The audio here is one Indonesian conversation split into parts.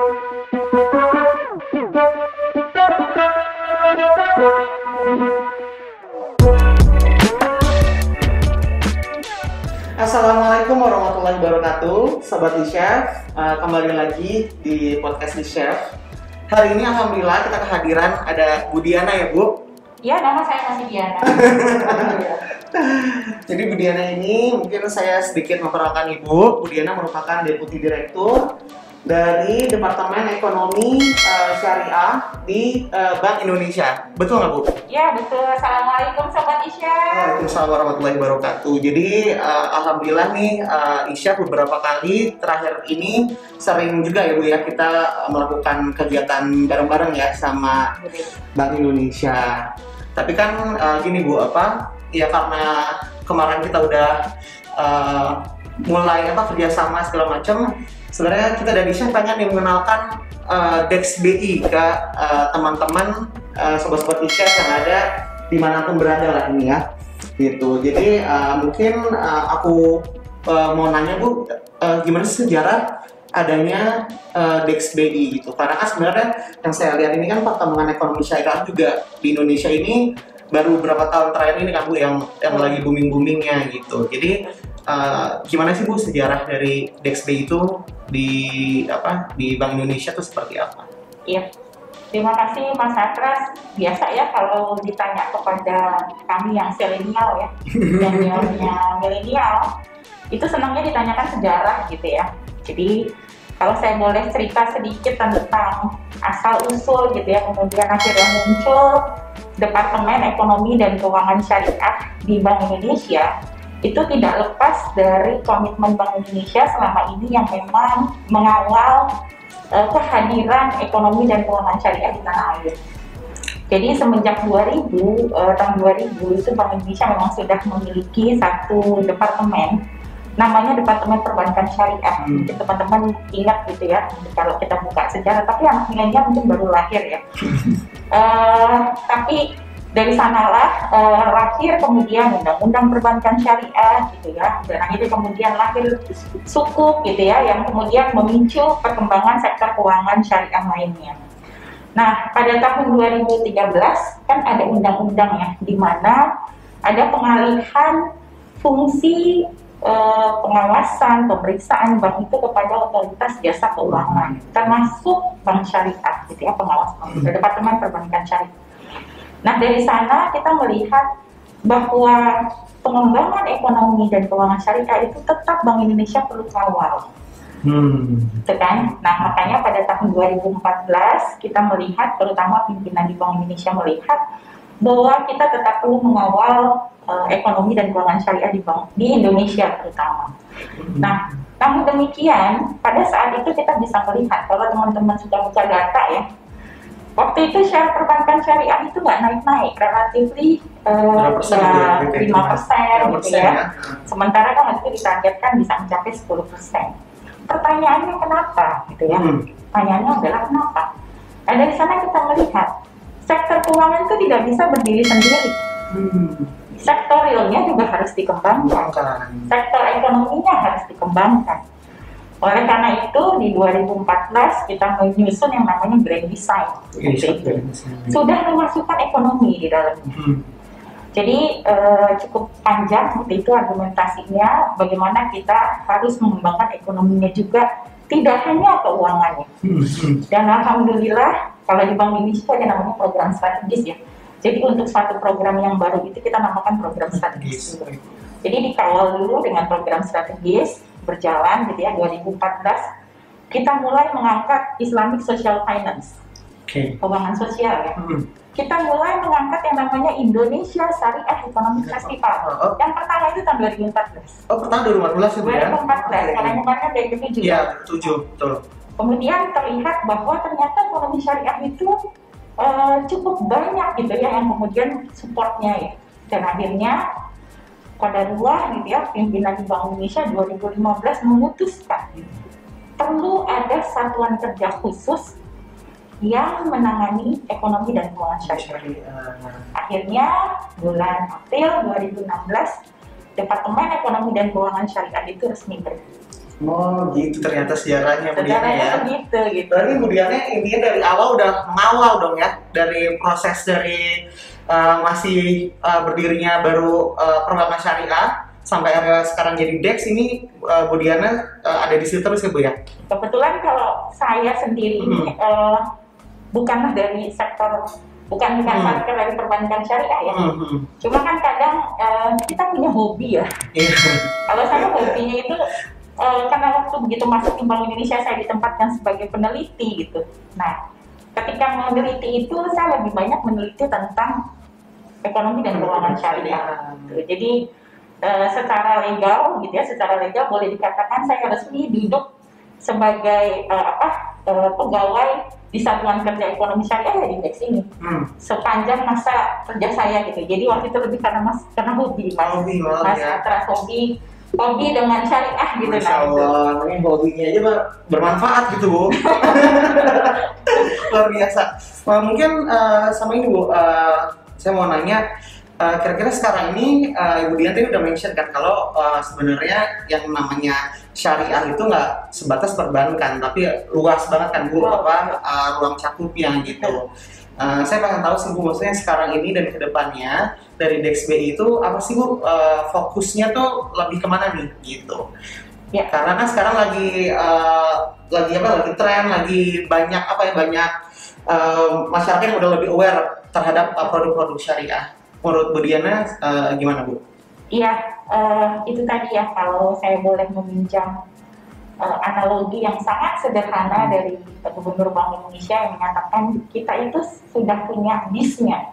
Assalamualaikum warahmatullahi wabarakatuh, Sobat di Chef. Uh, kembali lagi di podcast di Chef. Hari ini Alhamdulillah kita kehadiran ada Bu Diana ya Bu. Ya, nama saya masih Diana. Jadi Bu Diana ini mungkin saya sedikit memperkenalkan Ibu. Bu Diana merupakan Deputi Direktur dari Departemen Ekonomi uh, Syariah di uh, Bank Indonesia. Betul nggak Bu? Ya, betul. Assalamualaikum Sobat Isya. Waalaikumsalam warahmatullahi wabarakatuh. Jadi uh, alhamdulillah nih uh, Isya beberapa kali terakhir ini sering juga ya Bu ya kita melakukan kegiatan bareng-bareng ya sama Bank Indonesia. Tapi kan uh, gini Bu apa? Ya karena kemarin kita udah uh, mulai apa kerjasama segala macam. Sebenarnya kita dari Syah pengen mengenalkan uh, Dex BI ke uh, teman-teman uh, sobat-sobat Isya yang ada di mana pun berada lah ini ya. Gitu. Jadi uh, mungkin uh, aku uh, mau nanya bu uh, gimana sejarah adanya uh, Dex BI gitu? Karena kan sebenarnya yang saya lihat ini kan perkembangan ekonomi syariah juga di Indonesia ini baru beberapa tahun terakhir ini kan bu yang yang lagi booming boomingnya gitu. Jadi uh, gimana sih bu sejarah dari DexB itu di apa di Bank Indonesia itu seperti apa? Iya. Terima kasih Mas Atras. Biasa ya kalau ditanya kepada kami yang milenial ya, yang milenial, itu senangnya ditanyakan sejarah gitu ya. Jadi kalau saya boleh cerita sedikit tentang asal usul gitu ya, kemudian akhirnya muncul Departemen Ekonomi dan Keuangan Syariah di Bank Indonesia itu tidak lepas dari komitmen Bank Indonesia selama ini yang memang mengawal uh, kehadiran ekonomi dan keuangan syariah di tanah air. Jadi semenjak 2000 uh, tahun 2000 itu Bank Indonesia memang sudah memiliki satu departemen namanya Departemen Perbankan Syariah. Hmm. Mungkin teman-teman ingat gitu ya kalau kita buka sejarah, tapi anak milenial mungkin baru lahir ya. uh, tapi dari sanalah uh, lahir kemudian undang-undang perbankan syariah gitu ya dan akhirnya kemudian lahir sukuk gitu ya yang kemudian memicu perkembangan sektor keuangan syariah lainnya. Nah pada tahun 2013 kan ada undang-undang ya di mana ada pengalihan fungsi uh, pengawasan pemeriksaan bank itu kepada otoritas jasa keuangan termasuk bank syariah gitu ya pengawas hmm. departemen perbankan syariah Nah dari sana kita melihat bahwa pengembangan ekonomi dan keuangan syariah itu tetap Bank Indonesia perlu kawal. Hmm. Gitu kan? Nah makanya pada tahun 2014 kita melihat, terutama pimpinan di Bank Indonesia melihat bahwa kita tetap perlu mengawal uh, ekonomi dan keuangan syariah di bank di Indonesia terutama. Hmm. Nah, namun demikian pada saat itu kita bisa melihat kalau teman-teman sudah buka data ya, waktu itu share perbankan syariah itu nggak naik-naik, relatif uh, ya lima persen gitu ya. ya. Sementara kan waktu itu ditargetkan bisa mencapai 10 persen. Pertanyaannya kenapa gitu ya? Hmm. Pertanyaannya adalah kenapa? Nah dari sana kita melihat sektor keuangan itu tidak bisa berdiri sendiri. Hmm. Sektor realnya juga harus dikembangkan. Sektor ekonominya harus dikembangkan oleh karena itu di 2014 kita menyusun yang namanya Grand Design. Yes, Sudah memasukkan ekonomi di dalamnya. Hmm. Jadi uh, cukup panjang seperti itu argumentasinya bagaimana kita harus mengembangkan ekonominya juga tidak hanya keuangannya. Hmm, hmm. Dan alhamdulillah kalau di Bank Indonesia ada namanya program strategis ya. Jadi untuk satu program yang baru itu kita namakan program strategis. Jadi dikawal dulu dengan program strategis berjalan gitu ya 2014 kita mulai mengangkat Islamic Social Finance. Okay. keuangan sosial ya. Hmm. kita mulai mengangkat yang namanya Indonesia Syariah Economic Festival. Oh. yang pertama itu tahun 2014 oh pertama 2014 ya? 2014 okay. karena kemarin dari 2007 iya 7 betul. Kemudian terlihat bahwa ternyata ekonomi syariah itu uh, cukup banyak gitu ya yang kemudian supportnya ya. Dan akhirnya pada dua gitu ya pimpinan Bank Indonesia 2015 memutuskan perlu ada satuan kerja khusus yang menangani ekonomi dan keuangan syariah. Akhirnya bulan April 2016 Departemen Ekonomi dan Keuangan Syariah itu resmi berdiri. Oh gitu ternyata sejarahnya Bu Diana sejarahnya ya. begitu gitu Berarti Diana intinya dari awal udah mengawal dong ya dari proses dari uh, masih uh, berdirinya baru uh, perbankan syariah sampai akhirnya sekarang jadi Dex ini uh, Bu Diana uh, ada di situ terus ya Bu ya. kebetulan kalau saya sendiri ini eh, bukanlah dari sektor bukan bukan Hmm. sektor dari perbankan syariah ya Hmm, hmm. cuma kan kadang eh, kita punya hobi ya Iya. kalau saya hobinya itu eh, karena waktu begitu masuk di Bank Indonesia saya ditempatkan sebagai peneliti gitu nah ketika meneliti itu saya lebih banyak meneliti tentang ekonomi dan keuangan syariah gitu. jadi eh, secara legal gitu ya secara legal boleh dikatakan saya resmi duduk sebagai eh, apa eh, pegawai di Satuan Kerja Ekonomi Syariah ya di Dex ini Hmm. sepanjang masa kerja saya gitu jadi waktu itu lebih karena mas karena hobi mas Hobi banget mas ya. Atras hobi hobi dengan syariah gitu Masya nah Allah, ini hobinya aja bermanfaat gitu Bu. Luar biasa. Mungkin eh, sama ini Bu, eh, saya mau nanya, eh, kira-kira sekarang ini eh, Ibu Dian tadi udah mention kan kalau eh, sebenarnya yang namanya syariah itu nggak sebatas perbankan, tapi luas banget kan Bu, Wow. apa eh, ruang cakupnya gitu. Eh, saya pengen tahu sih Bu, maksudnya sekarang ini dan ke depannya dari DexBI itu apa sih Bu eh, fokusnya tuh lebih ke mana nih gitu? Ya. Karena kan sekarang lagi eh, lagi apa? Lagi tren, lagi banyak apa ya banyak eh, masyarakat yang udah lebih aware terhadap eh, produk-produk syariah. Menurut Bu Diana eh, gimana Bu? iya eh, itu tadi ya kalau saya boleh meminjam eh, analogi yang sangat sederhana dari Gubernur Bank Indonesia yang menyatakan kita itu sudah punya bisnya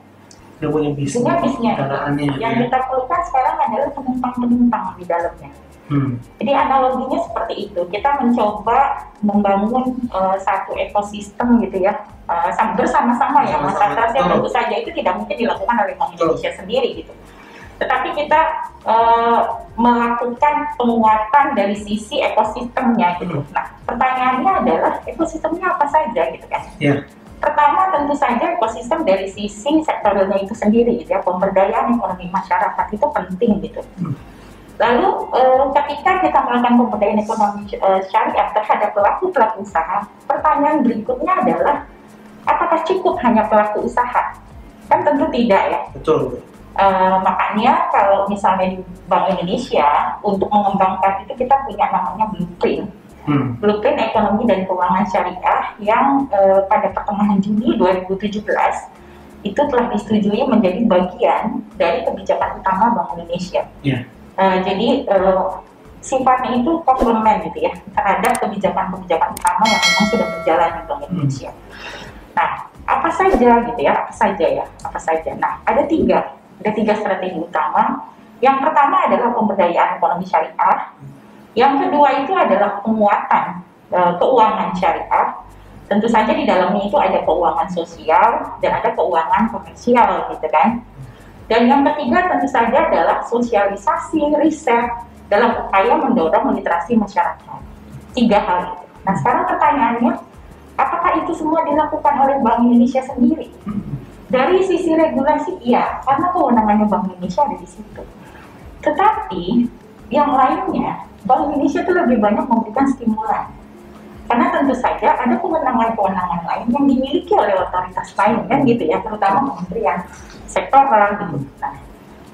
Udah punya Punya bisnisnya. kendaraannya. yang ya. kita perlukan sekarang adalah penumpang-penumpang di dalamnya Hmm. Jadi analoginya seperti itu. Kita mencoba membangun eh, satu ekosistem gitu ya, sam- bersama-sama ya. Mas betul. tentu saja itu tidak mungkin dilakukan oleh Bank Betul. Indonesia sendiri gitu. Tetapi kita eh, melakukan penguatan dari sisi ekosistemnya gitu. Hmm. Nah, pertanyaannya adalah ekosistemnya apa saja gitu kan? Ya. Pertama tentu saja ekosistem dari sisi sektornya itu sendiri gitu ya, pemberdayaan ekonomi masyarakat itu penting gitu. Hmm. Lalu eh, ketika kita melakukan pemberdayaan ekonomi eh, syariah terhadap pelaku pelaku usaha, pertanyaan berikutnya adalah apakah cukup hanya pelaku usaha? Kan tentu tidak ya. Betul. Eh, makanya kalau misalnya di Bank Indonesia untuk mengembangkan itu kita punya namanya blueprint, Hmm. blueprint ekonomi dan keuangan syariah yang eh, pada pertengahan Juni 2017 itu telah disetujui menjadi bagian dari kebijakan utama Bank Indonesia. Iya. Eh, jadi eh, sifatnya itu komplement gitu ya terhadap kebijakan-kebijakan utama yang memang sudah berjalan di Bank Indonesia. Nah, apa saja gitu ya, apa saja ya, apa saja. Nah, ada tiga, ada tiga strategi utama. Yang pertama adalah pemberdayaan ekonomi syariah. Yang kedua itu adalah penguatan eh, keuangan syariah. Tentu saja di dalamnya itu ada keuangan sosial dan ada keuangan komersial gitu kan. Dan yang ketiga tentu saja adalah sosialisasi riset dalam upaya mendorong literasi masyarakat. Tiga hal itu. Nah sekarang pertanyaannya, apakah itu semua dilakukan oleh Bank Indonesia sendiri? Dari sisi regulasi, iya, karena kewenangannya Bank Indonesia ada di situ. Tetapi yang lainnya, Bank Indonesia itu lebih banyak memberikan stimulan. Tentu saja ada kewenangan-kewenangan lain yang dimiliki oleh otoritas lain kan gitu ya, terutama kementerian sektoral gitu. Nah,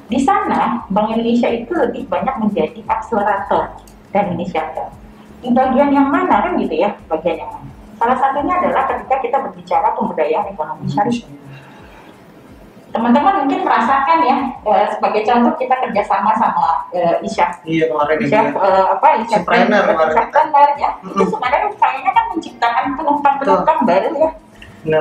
di sana Bank Indonesia itu lebih banyak menjadi akselerator dan inisiator. Di bagian yang mana kan gitu ya, bagian yang mana? Salah satunya adalah ketika kita berbicara pemberdayaan ekonomi syariah. Teman-teman mungkin merasakan ya, eh, sebagai contoh kita kerjasama sama eh, Isya Iya kemarin chef eh, apa Entrepreneur kemarin. entrepreneur ya. Itu sebenarnya kayaknya kan menciptakan penumpang-penumpang baru ya.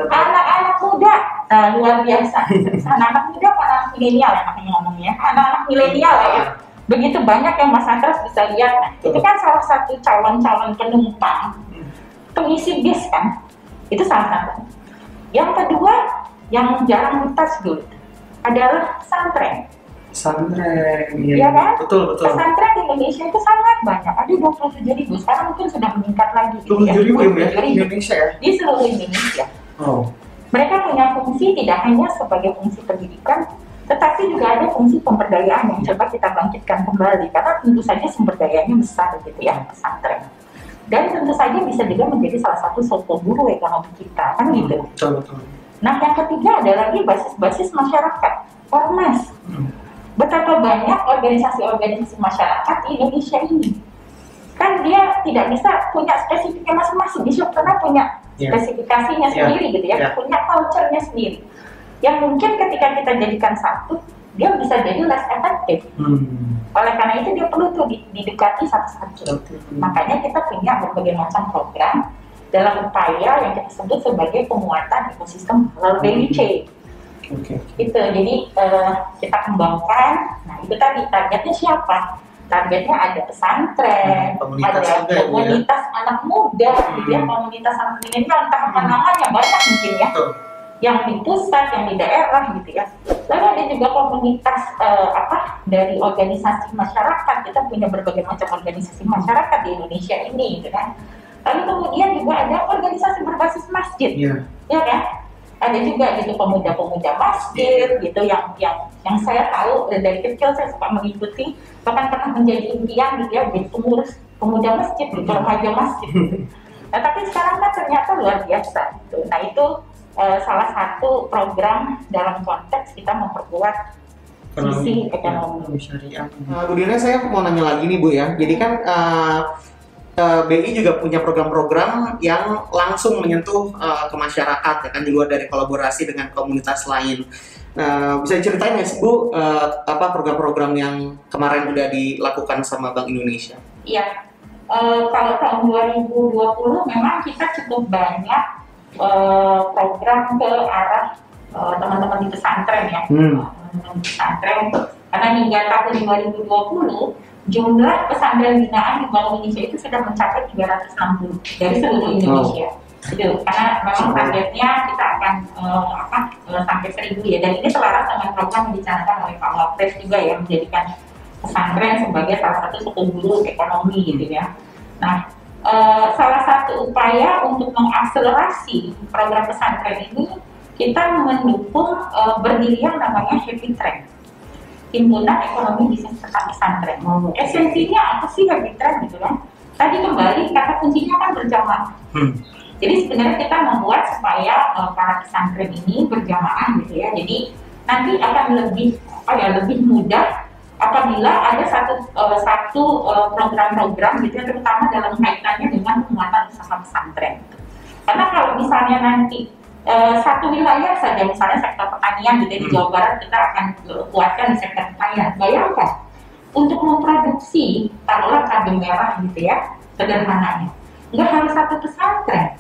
Anak-anak muda nah, luar biasa. Anak-anak muda anak milenial ya makanya ngomongnya anak-anak milenial ya. Begitu banyak yang Mas Andras bisa lihat. Nah, itu kan salah satu calon-calon penumpang. Pengisi bis kan. Itu salah satu. Yang kedua yang jarang kita dulu adalah pesantren Pesantren. Iya kan? Betul betul. pesantren di Indonesia itu sangat banyak ada 27 ribu sekarang mungkin sudah meningkat lagi gitu Tujuh ribu ya ya 27 di Indonesia ya. di seluruh Indonesia Oh. mereka punya fungsi tidak hanya sebagai fungsi pendidikan tetapi juga ada fungsi pemberdayaan yang coba kita bangkitkan kembali karena tentu saja sumber dayanya besar gitu ya pesantren dan tentu saja bisa juga menjadi salah satu soto guru ekonomi kita kan gitu. Betul, betul. Nah yang ketiga ada lagi basis-basis masyarakat, ormas. Betapa banyak organisasi-organisasi masyarakat di Indonesia ini. Kan dia tidak bisa punya spesifiknya masing-masing, dia karena punya Ya. spesifikasinya Ya. sendiri gitu ya, Ya. punya culture-nya sendiri. Yang mungkin ketika kita jadikan satu, dia bisa jadi less effective. Hmm. Oleh karena itu dia perlu tuh di- didekati satu-satu. Oke. Makanya kita punya berbagai macam program dalam upaya yang kita sebut sebagai penguatan ekosistem halal value chain. Oke. Itu jadi eh, kita kembangkan. Nah itu tadi targetnya siapa? Targetnya ada pesantren, Hmm, komunitas ada ya, Bu, ya? komunitas anak muda, gitu ya, Hmm. komunitas anak milenial, entah apa Hmm. namanya banyak mungkin ya Betul. yang di pusat, yang di daerah gitu ya. Lalu ada juga komunitas eh, apa dari organisasi masyarakat. Kita punya berbagai macam organisasi masyarakat di Indonesia ini, gitu kan. Lalu kemudian juga ada organisasi berbasis masjid, Iya. ya kan? Ada juga gitu pemuda-pemuda masjid gitu yang yang yang saya tahu eh, dari kecil saya suka mengikuti bahkan pernah menjadi impian gitu ya jadi pengurus pemuda masjid gitu remaja masjid gitu. Nah tapi sekarang kan ternyata luar biasa gitu. Nah itu eh, salah satu program dalam konteks kita memperkuat sisi ekonomi. syariah. Uh, Bu Dina, saya mau nanya lagi nih Bu ya. Jadi kan uh, uh, BI juga punya program-program yang langsung menyentuh uh, ke masyarakat ya kan di luar dari kolaborasi dengan komunitas lain. Nah, bisa diceritain nggak sih Bu uh, apa program-program yang kemarin udah dilakukan sama Bank Indonesia? Iya, Eh, kalau tahun 2020 memang kita cukup banyak eh, program ke arah eh, teman-teman di pesantren ya, Hmm. pesantren. Karena hingga tahun 2020 jumlah pesantren binaan di Bank Indonesia itu sudah mencapai 360 dari seluruh Indonesia. Itu karena memang targetnya kita akan eh, apa eh, sampai 1000 ya dan ini selaras dengan program yang dicanangkan oleh Pak Wapres juga ya menjadikan pesantren sebagai salah satu suku guru ekonomi gitu ya. Nah, eh, salah satu upaya untuk mengakselerasi program pesantren ini kita mendukung eh, berdiri yang namanya Happy Trend. Himpunan Ekonomi Bisnis Pesan Pesantren. Esensinya apa sih Trend gitu kan? Tadi kembali kata kuncinya kan berjamaah. Hmm. Jadi sebenarnya kita membuat supaya uh, para pesantren ini berjamaah gitu ya. Jadi nanti akan lebih apa ya lebih mudah apabila ada satu uh, satu uh, program-program gitu ya terutama dalam kaitannya dengan penguatan usaha pesantren. Karena kalau misalnya nanti uh, satu wilayah saja misalnya sektor pertanian gitu ya, di Hmm. Jawa Barat kita akan uh, kuatkan di sektor pertanian. Bayangkan untuk memproduksi taruhlah cabai merah gitu ya sederhananya. Nggak harus satu pesantren.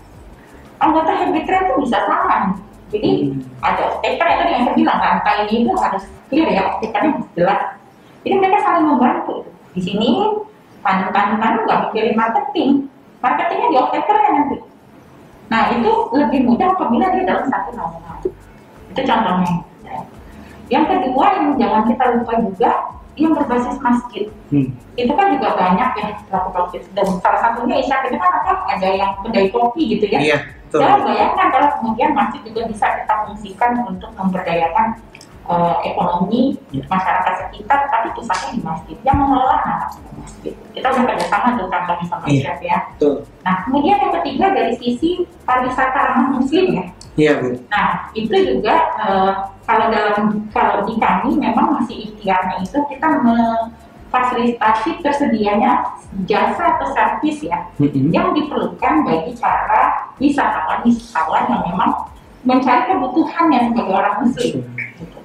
Anggota Happy Trend itu bisa sama. Jadi ada off-taker itu yang saya bilang rantai ini itu harus clear ya off-takernya jelas. Jadi mereka saling membantu. Di sini tanam-tanam nggak mikirin marketing? Marketingnya di off-takernya nanti nah itu lebih mudah apabila dia dalam satu naungan itu contohnya ya. yang kedua yang jangan kita lupa juga yang berbasis masjid Hmm. itu kan juga banyak ya pelaku-pelaku dan salah satunya Isya itu kan apa ada yang kedai kopi gitu ya Iya, betul. saya bayangkan kalau kemudian masjid juga bisa kita fungsikan untuk memberdayakan eh, ekonomi Ya. masyarakat sekitar, tapi pusatnya di masjid. Yang mengelola anak masjid. Kita udah kerjasama tuh kantornya sama Iya. Ya. Betul. Nah, kemudian yang ketiga dari sisi pariwisata ramah muslim ya. Iya, Bu. Nah, itu juga eh, kalau dalam kalau di kami memang masih ikhtiarnya itu kita memfasilitasi tersedianya jasa atau servis ya Mm-mm. yang diperlukan bagi para wisatawan-wisatawan yang memang mencari kebutuhannya sebagai orang muslim. Gitu.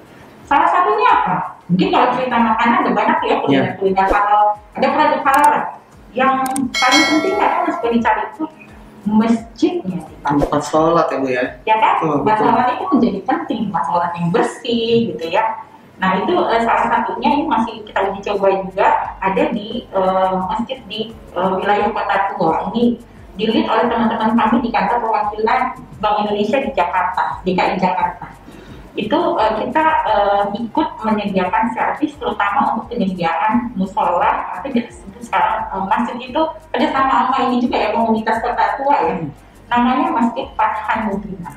Salah satunya apa? Mungkin kalau cerita makanan ada banyak ya kuliner-kuliner halal, ada produk halal. Yang paling penting kadang suka dicari itu masjidnya di sana. Tempat sholat ya, Bu ya. Ya kan? Oh, itu menjadi penting, masalah yang bersih gitu ya. Nah itu eh, salah satunya ini masih kita uji coba juga ada di eh, masjid di eh, wilayah Kota Tua. Ini dilihat oleh teman-teman kami di kantor perwakilan Bank Indonesia di Jakarta, DKI Jakarta. Itu eh, kita eh, ikut menyediakan servis terutama untuk penyediaan musola atau sebut sekarang eh, masjid itu kerjasama sama ini juga ya komunitas Kota Tua ya namanya Masjid Fathan Mubina.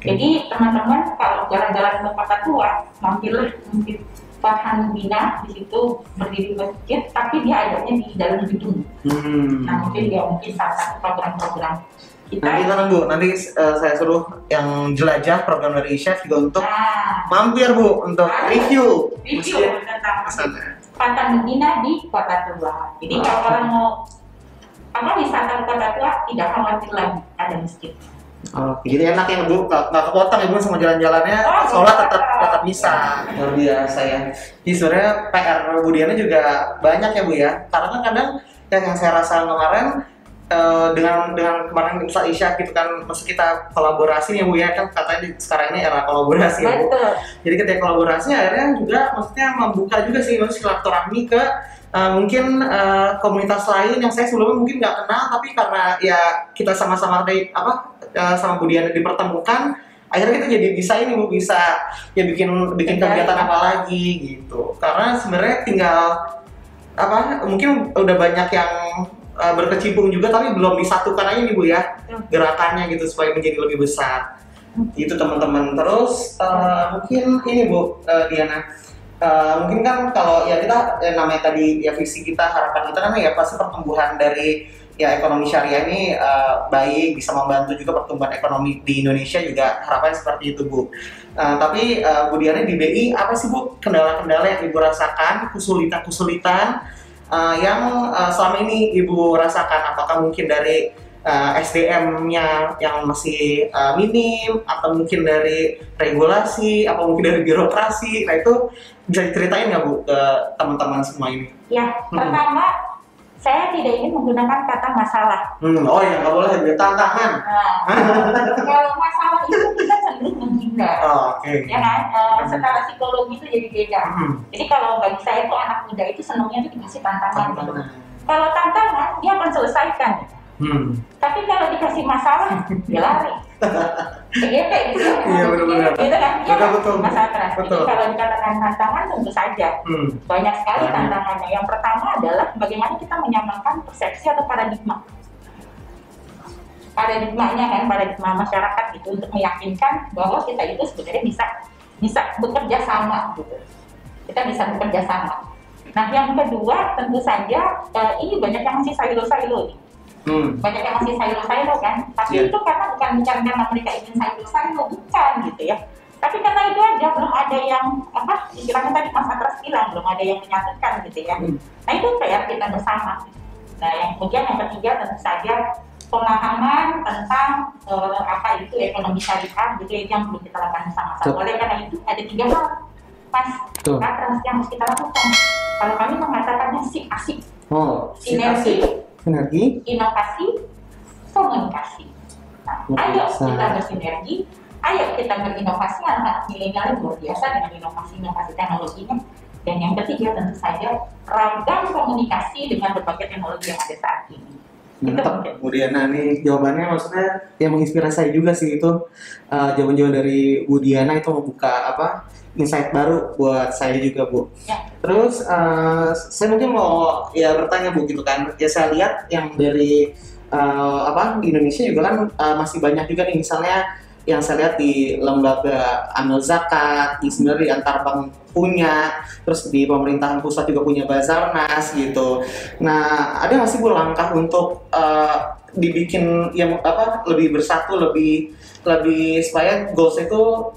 Jadi teman-teman kalau jalan-jalan ke kota tua, mampirlah Masjid Fathan Mubina di situ berdiri masjid, tapi dia adanya di dalam gedung. Hmm. Nah mungkin dia mungkin salah satu program-program kita. Nanti tenang bu, nanti eh, saya suruh yang jelajah program dari Chef juga untuk Nah, mampir bu untuk review review masjid tentang. Fathan Mubina di kota tua. Jadi kalau orang mau apa wisata kota tua tidak khawatir lagi ada masjid. Oke, jadi enak ya bu, nggak kepotong ya bu sama jalan-jalannya, Oh, sholat iya. tetap tetap bisa. Luar biasa ya. Jadi sebenarnya PR Budiana juga banyak ya bu ya, karena kan kadang yang, yang saya rasa kemarin eh, dengan dengan kemarin Ustaz Isya gitu kan, maksud kita kolaborasi ya bu ya kan katanya di, sekarang ini era kolaborasi ya bu. Betul. Jadi ketika kolaborasi akhirnya juga maksudnya membuka juga sih maksudnya silaturahmi ke uh, mungkin uh, komunitas lain yang saya sebelumnya mungkin nggak kenal tapi karena ya kita sama-sama dari apa uh, sama Budiana dipertemukan akhirnya kita jadi bisa ini bu bisa ya bikin bikin kegiatan apa lagi gitu karena sebenarnya tinggal apa mungkin udah banyak yang uh, berkecimpung juga tapi belum disatukan aja nih bu ya gerakannya gitu supaya menjadi lebih besar. Itu teman-teman. Terus uh, mungkin ini bu uh, Diana Uh, mungkin kan kalau ya kita ya namanya tadi ya visi kita harapan kita kan ya pasti pertumbuhan dari ya ekonomi syariah ini uh, baik bisa membantu juga pertumbuhan ekonomi di Indonesia juga harapannya seperti itu bu. Uh, tapi uh, Bu Diana di BI apa sih bu kendala-kendala yang ibu rasakan kesulitan-kesulitan uh, yang uh, selama ini ibu rasakan apakah mungkin dari uh, SDM-nya yang masih uh, minim atau mungkin dari regulasi atau mungkin dari birokrasi nah itu bisa diceritain nggak bu ke teman-teman semua ini? Ya, Hmm. pertama saya tidak ingin menggunakan kata masalah. Hmm, oh ya nggak boleh tantangan. Nah, kalau masalah itu kita cenderung menghindar. Oh, Oke. Ya kan, Eh, secara psikologi itu jadi beda. Hmm, Jadi kalau bagi saya itu anak muda itu senangnya itu dikasih tantangan. gitu. tantangan. Kalau tantangan dia akan selesaikan. Hmm. Tapi kalau dikasih masalah dia lari. Kayak kayak gitu. ya. Iya, benar-benar. Gitu kan? Iya Betul, kan? betul. Masalah. Jadi Betul. kalau dikatakan tantangan tentu saja Hmm. banyak sekali Banyak. tantangannya. Yang pertama adalah bagaimana kita menyamakan persepsi atau paradigma. Paradigmanya kan, paradigma masyarakat itu untuk meyakinkan bahwa kita itu sebenarnya bisa bisa bekerja sama gitu. Kita bisa bekerja sama. Nah, yang kedua tentu saja eh, ini banyak yang masih silo-silo nih. Hmm. Banyak yang masih silo-silo kan. Tapi Iya. itu karena bukan bukan karena mereka ingin silo-silo, bukan gitu ya. Tapi karena itu aja belum ada yang apa istilahnya tadi Mas Atras bilang belum ada yang menyatukan gitu ya. Hmm. Nah itu PR kita bersama. Nah yang kemudian yang ketiga tentu saja pemahaman tentang eh, apa itu ekonomi syariah gitu ya yang perlu kita lakukan sama-sama. Oleh karena itu ada tiga hal Mas. Atras yang harus kita lakukan. Kalau kami mengatakannya sih asik, Oh, sinergi, sinergi. inovasi, komunikasi. Nah, ayo kita bersinergi, ayo kita berinovasi anak milenial luar biasa dengan inovasi-inovasi teknologinya. Dan yang ketiga tentu saja ragam komunikasi dengan berbagai teknologi yang ada saat ini. Mantap, kemudian nah nih jawabannya maksudnya yang menginspirasi saya juga sih itu uh, jawaban-jawaban dari Bu Diana itu membuka apa insight baru buat saya juga Bu. Ya. Terus uh, saya mungkin mau ya bertanya Bu gitu kan, ya saya lihat yang dari uh, apa di Indonesia juga kan uh, masih banyak juga nih misalnya yang saya lihat di lembaga amil zakat, di sebenarnya di antar bank punya, terus di pemerintahan pusat juga punya Bazarnas gitu. Nah, ada nggak sih bu langkah untuk uh, dibikin yang apa lebih bersatu, lebih lebih supaya goals itu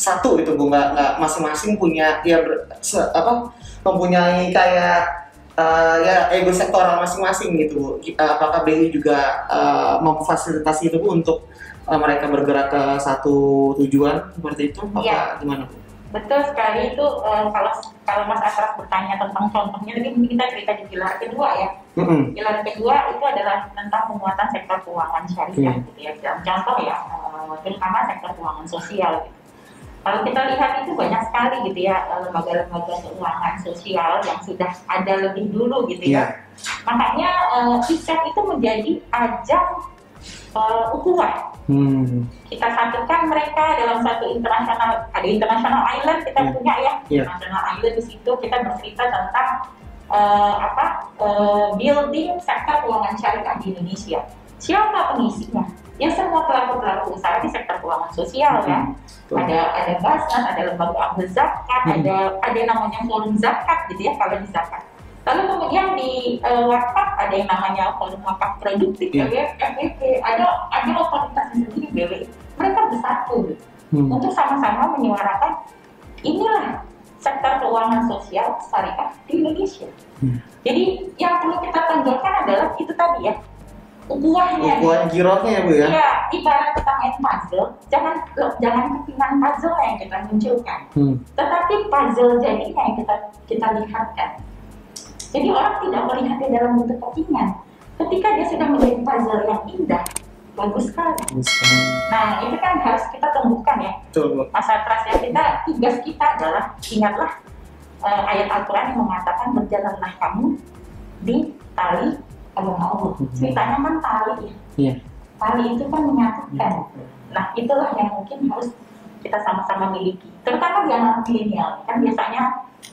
satu itu bu nggak nggak masing-masing punya ya ber- se- apa mempunyai kayak uh, ya ego sektoral masing-masing gitu bu. Kita- Apakah BI juga uh, memfasilitasi itu bu untuk uh, mereka bergerak ke satu tujuan seperti itu? Apa Iya. gimana bu? Betul sekali itu eh, kalau kalau Mas Atras bertanya tentang contohnya tadi mungkin kita cerita di pilar kedua ya. Mm-mm. Pilar kedua itu adalah tentang penguatan sektor keuangan syariah Hmm. gitu ya. Contoh ya, eh, terutama sektor keuangan sosial. Gitu. Kalau kita lihat itu banyak sekali gitu ya eh, lembaga-lembaga keuangan sosial yang sudah ada lebih dulu gitu Iya. ya. Makanya eh, ISEF itu menjadi ajang uh, ukhuwah. Hmm. Kita satukan mereka dalam satu internasional, ada international island kita Iya. punya ya, Iya. international island di situ kita bercerita tentang eh, apa eh, building sektor keuangan syariah di Indonesia. siapa pengisinya? Ya semua pelaku-pelaku usaha di sektor keuangan sosial ya. Betul. Ada ada basnas, ada lembaga ambil zakat, Hmm. ada ada namanya forum zakat gitu ya kalau di zakat. Lalu kemudian di eh, wakaf ada yang namanya forum wakaf produktif, Iya. ya, FWP, ada ada otoritasnya sendiri BWI. Mereka bersatu gitu Hmm. untuk sama-sama menyuarakan inilah sektor keuangan sosial syariah di Indonesia. Hmm. Jadi yang perlu kita tonjolkan adalah itu tadi ya ukurannya. Ukuran girohnya ya bu ya. Iya, ibarat main puzzle, jangan jangan kepingan puzzle yang kita munculkan, Hmm. tetapi puzzle jadinya yang kita kita lihatkan. Jadi orang tidak melihatnya dalam bentuk kepingan. Ketika dia sudah menjadi puzzle yang indah, bagus sekali. Nah, itu kan harus kita tumbuhkan ya. Betul bu. Masa trust ya kita tugas kita adalah ingatlah eh, ayat Al-Quran yang mengatakan berjalanlah kamu di tali agama Allah. Mhm. Ceritanya kan tali ya. Iya. Tali itu kan menyatukan. Nah, itulah yang mungkin harus kita sama-sama miliki. Terutama di anak milenial. Kan biasanya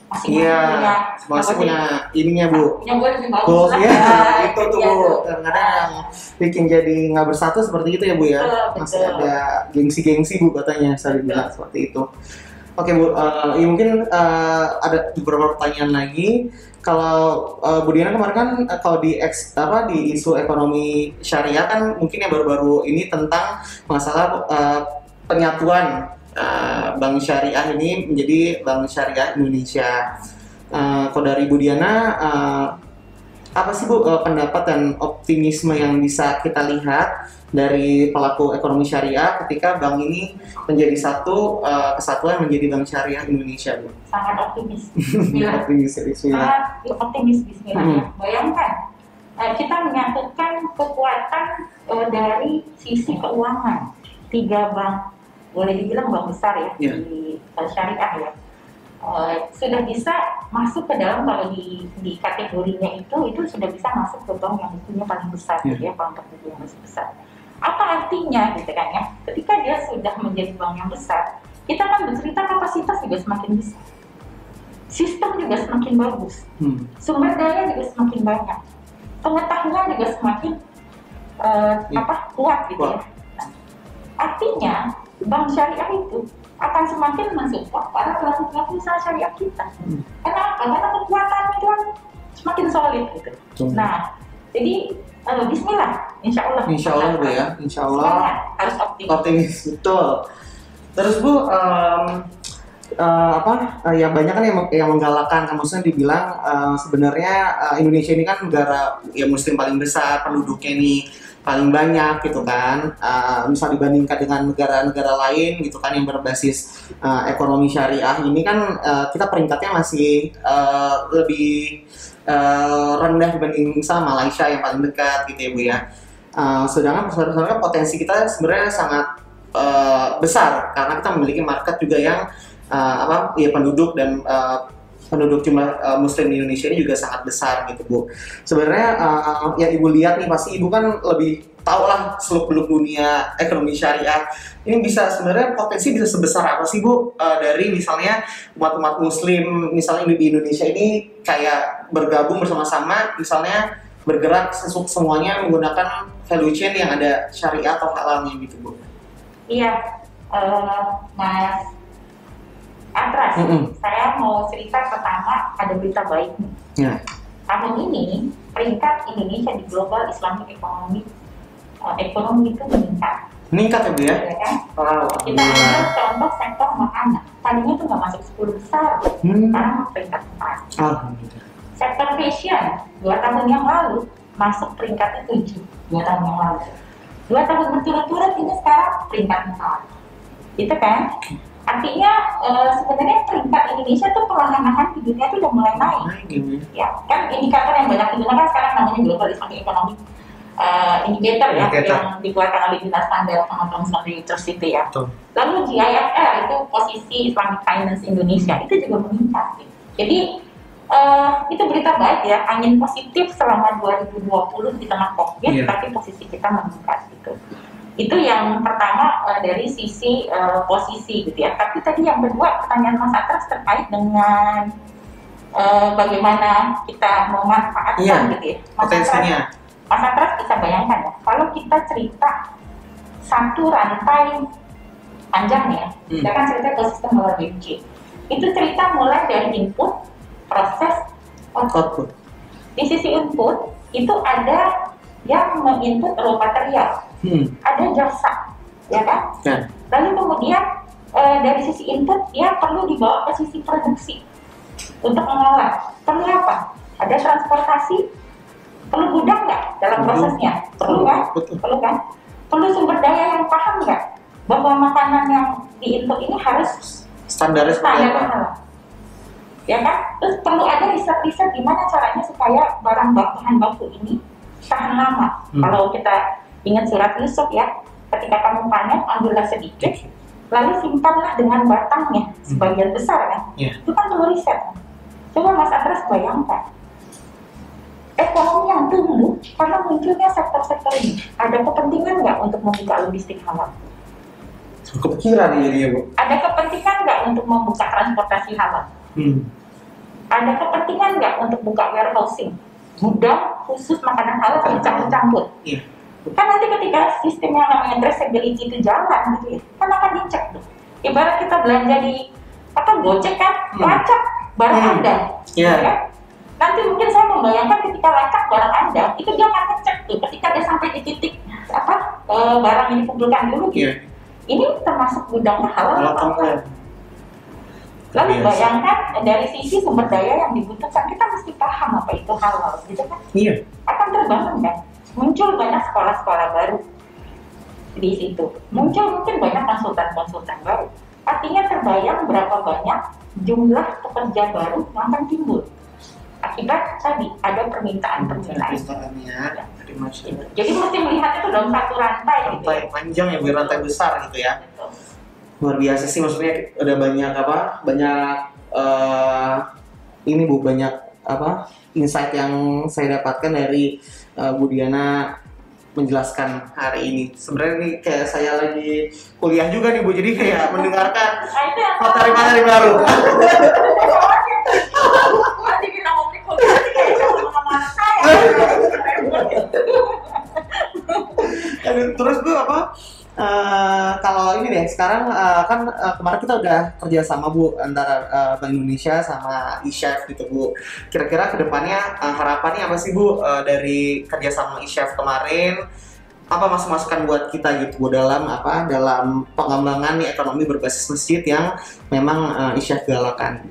masih Iya. punya Masih apa sih? punya ininya bu. punya gue lebih bagus Goals lah. ya, Ya, itu tuh iya bu. tuh. Kadang-kadang yang bikin jadi nggak bersatu seperti itu ya bu ya. Betul, Masih betul. ada gengsi-gengsi bu katanya saya bilang seperti itu. Oke bu, eh, ya mungkin eh, ada beberapa pertanyaan lagi. Kalau eh, Bu Diana kemarin kan eh, kalau di eks, apa di isu ekonomi syariah kan mungkin yang baru-baru ini tentang masalah eh, penyatuan eh, bank syariah ini menjadi bank syariah Indonesia. Eh, kalau dari Bu Diana eh, apa sih Bu eh, pendapat dan optimisme yang bisa kita lihat dari pelaku ekonomi syariah ketika bank ini menjadi satu eh, kesatuan menjadi bank syariah Indonesia Bu? Sangat optimis. Bismillah. Optimis Bismillah. sangat optimis Bismillah. Hmm. Bayangkan eh, kita menyatukan kekuatan eh, dari sisi keuangan tiga bank boleh dibilang bank besar ya Iya. di syariah ya Eh, sudah bisa masuk ke dalam kalau di, di kategorinya itu itu sudah bisa masuk ke bank yang bukunya paling besar gitu ya bank buku yang masih besar apa artinya gitu kan ya ketika dia sudah menjadi bank yang besar kita kan bercerita kapasitas juga semakin besar sistem juga semakin bagus Hmm. sumber daya juga semakin banyak, pengetahuan juga semakin Ya. apa kuat gitu Kuat. ya. Nah, artinya bank syariah itu akan semakin mensupport para pelaku pelaku usaha syariah kita. Hmm. Kenapa? Karena kekuatan itu kan semakin solid gitu. Nah, jadi eh, Bismillah, Insya Allah. Insya Allah Bu ya, Insya Allah Semangat, harus optimis. optimis betul. Terus Bu, em, eh, apa eh, ya banyak kan yang, yang menggalakkan, kan maksudnya dibilang eh, sebenarnya eh, Indonesia ini kan negara ya Muslim paling besar, penduduknya ini paling banyak gitu kan. Eh, misal dibandingkan dengan negara-negara lain gitu kan yang berbasis eh, ekonomi syariah ini kan eh, kita peringkatnya masih eh, lebih eh, rendah dibanding sama Malaysia yang paling dekat gitu ya Bu ya. Uh, sedangkan sebenarnya potensi kita sebenarnya sangat uh, besar karena kita memiliki market juga yang uh, apa ya penduduk dan uh, penduduk jumlah uh, muslim di Indonesia ini juga sangat besar gitu bu. Sebenarnya uh, yang ibu lihat nih pasti ibu kan lebih tahu lah seluk beluk dunia ekonomi syariah ini bisa sebenarnya potensi bisa sebesar apa sih bu Uh, dari misalnya umat-umat muslim misalnya di Indonesia ini kayak bergabung bersama-sama misalnya bergerak sesuk semuanya menggunakan value chain yang ada syariah atau halalnya gitu bu. Iya, eh, Mas Atras, Mm-mm. saya mau cerita pertama ada berita baik nih. Ya. Tahun ini peringkat Indonesia di global Islamic economy eh, ekonomi itu meningkat, Meningkat ya bu ya? ya kan? Wow. Kita ambil contoh sektor makanan, tadinya tuh nggak masuk 10 besar, Hmm. sekarang peringkat 4. Alhamdulillah. Sektor fashion, dua tahun yang lalu masuk peringkatnya 7, dua tahun yang lalu. Dua tahun berturut-turut ini sekarang peringkat 4. Itu kan? Artinya eh, sebenarnya peringkat Indonesia tuh perlahan-lahan di dunia tuh udah mulai naik. Ya. Ya, kan indikator yang banyak digunakan sekarang namanya Global Economic eh, Indicator ya, Indicator. yang dibuatkan oleh Dinas Standar teman-teman ya. Betul. Lalu GIFR itu posisi Islamic Finance Indonesia itu juga meningkat. gitu. Jadi eh, itu berita baik ya, angin positif selama 2020 di tengah COVID, Iya. tapi posisi kita meningkat gitu. Itu yang pertama eh, dari sisi eh, posisi gitu ya. Tapi tadi yang kedua pertanyaan Mas Atras terkait dengan eh, bagaimana kita memanfaatkan Iya, gitu ya. Mas Atras, Potensinya. Mas Atras bisa bayangkan ya, kalau kita cerita satu rantai panjang ya, Hmm. kita kan cerita ke sistem HLBG. Itu cerita mulai dari input, proses, output. output Di sisi input, itu ada yang menginput raw material, hmm. ada jasa, ya kan? ya Lalu kemudian eh, dari sisi input dia perlu dibawa ke sisi produksi untuk mengolah. Perlu apa? Ada transportasi, perlu gudang nggak. Prosesnya? Perlu kan? betul Perlu kan? Perlu sumber daya yang paham nggak bahwa makanan yang di input ini harus standar halal? Ya kan? Terus perlu ada riset-riset gimana caranya supaya barang bahan baku ini tahan lama. Hmm. Kalau kita ingat surat Yusuf ya, ketika kamu panen ambillah sedikit, lalu simpanlah dengan batangnya sebagian besar kan. Iya. Itu kan perlu riset. Coba Mas Andres bayangkan, ekonomi yang tumbuh karena munculnya sektor-sektor ini. Ada kepentingan nggak untuk membuka logistik halal? kepikiran nih jadinya bu Ada kepentingan nggak untuk membuka transportasi halal? hmm. Ada kepentingan nggak untuk buka warehousing? Gudang khusus makanan halal yang dicampur-campur. Iya. Kan nanti ketika sistem yang namanya traceability itu jalan gitu ya, kan akan dicek tuh. Ibarat kita belanja di apa Gojek kan, Hmm. lacak barang Hmm. Anda. Iya. ya kan? Nanti mungkin saya membayangkan ketika lacak barang Anda, itu dia akan ngecek tuh ketika dia sampai di titik apa eh, barang ini kumpulkan dulu gitu. Iya. Ini termasuk gudangnya halal kamu enggak? Lalu Biasa. bayangkan dari sisi sumber daya yang dibutuhkan kita mesti paham apa itu halal, gitu kan? iya Akan terbangun kan? Muncul banyak sekolah-sekolah baru di situ. Muncul mungkin banyak konsultan-konsultan baru. Artinya terbayang berapa banyak jumlah pekerja baru yang akan timbul akibat tadi ada permintaan permintaan. Dari masyarakat Jadi mesti melihat itu dalam satu rantai gitu. rantai panjang ya bu rantai besar gitu ya. Luar biasa sih maksudnya udah banyak apa banyak eh, ini bu banyak apa insight yang saya dapatkan dari eh, Bu Diana menjelaskan hari ini. Sebenarnya ini kayak saya lagi kuliah juga nih bu jadi kayak mendengarkan materi-materi baru Nanti kita ngobrol kuliah nanti kayak sama saya. Aduh, terus bu apa eh, kalau ini deh sekarang eh, kan eh, kemarin kita udah kerja sama bu antara eh, Bank Indonesia sama eChef gitu bu. Kira-kira ke depannya eh, harapannya apa sih bu eh, dari kerja sama eChef kemarin? Apa masuk-masukan buat kita gitu bu dalam apa dalam pengembangan ekonomi berbasis masjid yang memang eh, eChef galakan?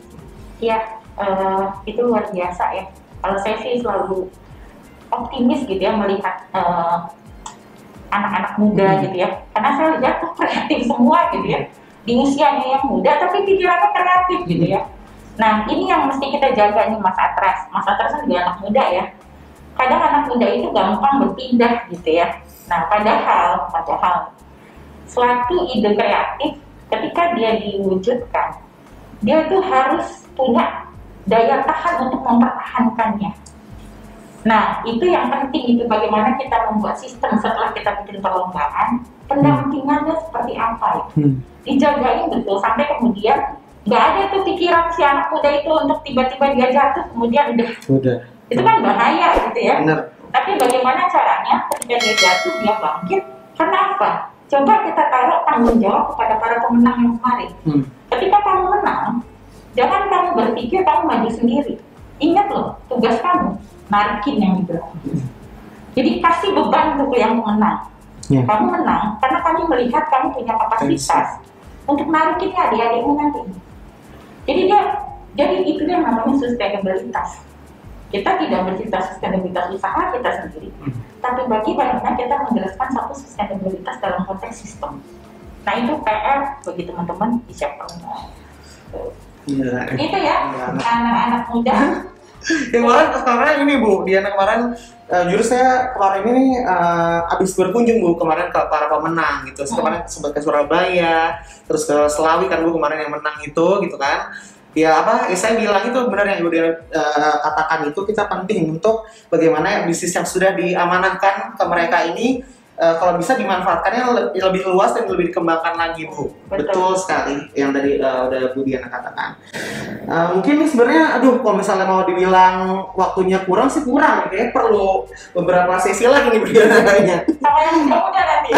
Iya, eh, itu luar biasa ya. Kalau saya sih selalu optimis gitu ya melihat eh, anak-anak muda Hmm. gitu ya. Karena saya lihat tuh kreatif semua gitu ya. Di usianya yang muda tapi pikirannya kreatif gitu ya. Nah ini yang mesti kita jaga nih Mas Atras. Mas Atras kan juga anak muda ya. Kadang anak muda itu gampang berpindah gitu ya. Nah padahal, padahal suatu ide kreatif ketika dia diwujudkan dia itu harus punya daya tahan untuk mempertahankannya. Nah, itu yang penting itu bagaimana kita membuat sistem setelah kita bikin perlombaan, pendampingannya seperti apa itu. Hmm. Dijagain betul sampai kemudian nggak ada tuh pikiran si anak muda itu untuk tiba-tiba dia jatuh kemudian udah udah itu kan bahaya gitu ya. benar Tapi bagaimana caranya ketika dia jatuh dia bangkit? Kenapa? Coba kita taruh tanggung jawab kepada para pemenang yang kemarin. Hmm. Ketika kamu menang, jangan kamu berpikir kamu maju sendiri. Ingat loh, tugas kamu narikin yang di belakang. Jadi kasih beban untuk yang menang. Ya. Kamu menang karena kami melihat kamu punya kapasitas untuk narikinnya adik-adikmu nanti. Jadi dia, jadi itu yang namanya sustainabilitas. Kita tidak bercerita sustainabilitas usaha kita sendiri, Hmm. tapi bagaimana kita menjelaskan satu sustainabilitas dalam konteks sistem. Nah itu PR bagi teman-teman di chapter Iya. Itu ya, Iya. anak-anak muda. yang kemarin kemarin ini bu. Diana kemarin eh, jujur saya kemarin ini eh, habis berkunjung bu kemarin ke para pemenang gitu. Hmm. kemarin sempat ke Surabaya terus ke Selawi kan bu kemarin yang menang itu gitu kan. Ya apa ya saya bilang itu benar yang ibu Diana eh, katakan itu kita penting untuk bagaimana bisnis yang sudah diamanahkan ke mereka ini eh, kalau bisa dimanfaatkannya lebih, lebih luas dan lebih dikembangkan lagi Bu. Betul. Betul, sekali yang tadi eh, udah Bu Diana katakan. Eh, mungkin sebenarnya, aduh kalau misalnya mau dibilang waktunya kurang sih kurang, kayaknya perlu beberapa sesi lagi nih Bu Diana kayaknya. Sama yang nanti.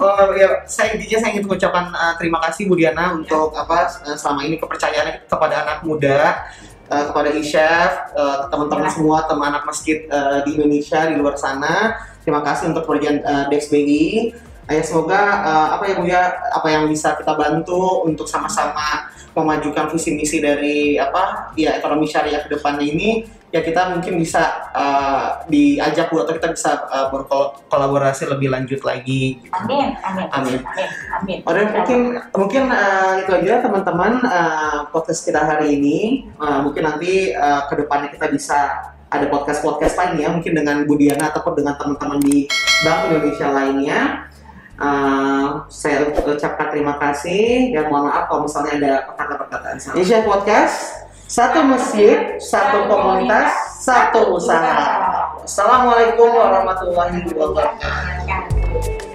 Oh ya, saya intinya saya ingin mengucapkan uh, terima kasih Bu Diana untuk apa uh, selama ini kepercayaannya kepada anak muda, uh, kepada Isyaf, uh, teman-teman Ya. semua teman anak masjid uh, di Indonesia di luar sana. Terima kasih untuk pekerjaan uh, DXBI. Ya, semoga uh, apa ya Bu ya, apa yang bisa kita bantu untuk sama-sama memajukan visi misi dari apa ya ekonomi syariah ke depannya ini ya kita mungkin bisa uh, diajak Bu atau kita bisa uh, berkolaborasi lebih lanjut lagi. Amin, amin, Amin. amin, amin. Oke, mungkin mungkin uh, itu aja teman-teman uh, podcast kita hari ini. Uh, mungkin nanti uh, ke depannya kita bisa ada podcast-podcast lain ya, mungkin dengan Bu Diana ataupun dengan teman-teman di Bank Indonesia lainnya. Uh, saya ucapkan terima kasih dan mohon maaf kalau misalnya ada perkataan-perkataan salah. Indonesia Podcast, satu masjid, satu komunitas, satu usaha. Assalamualaikum warahmatullahi wabarakatuh. wabarakatuh.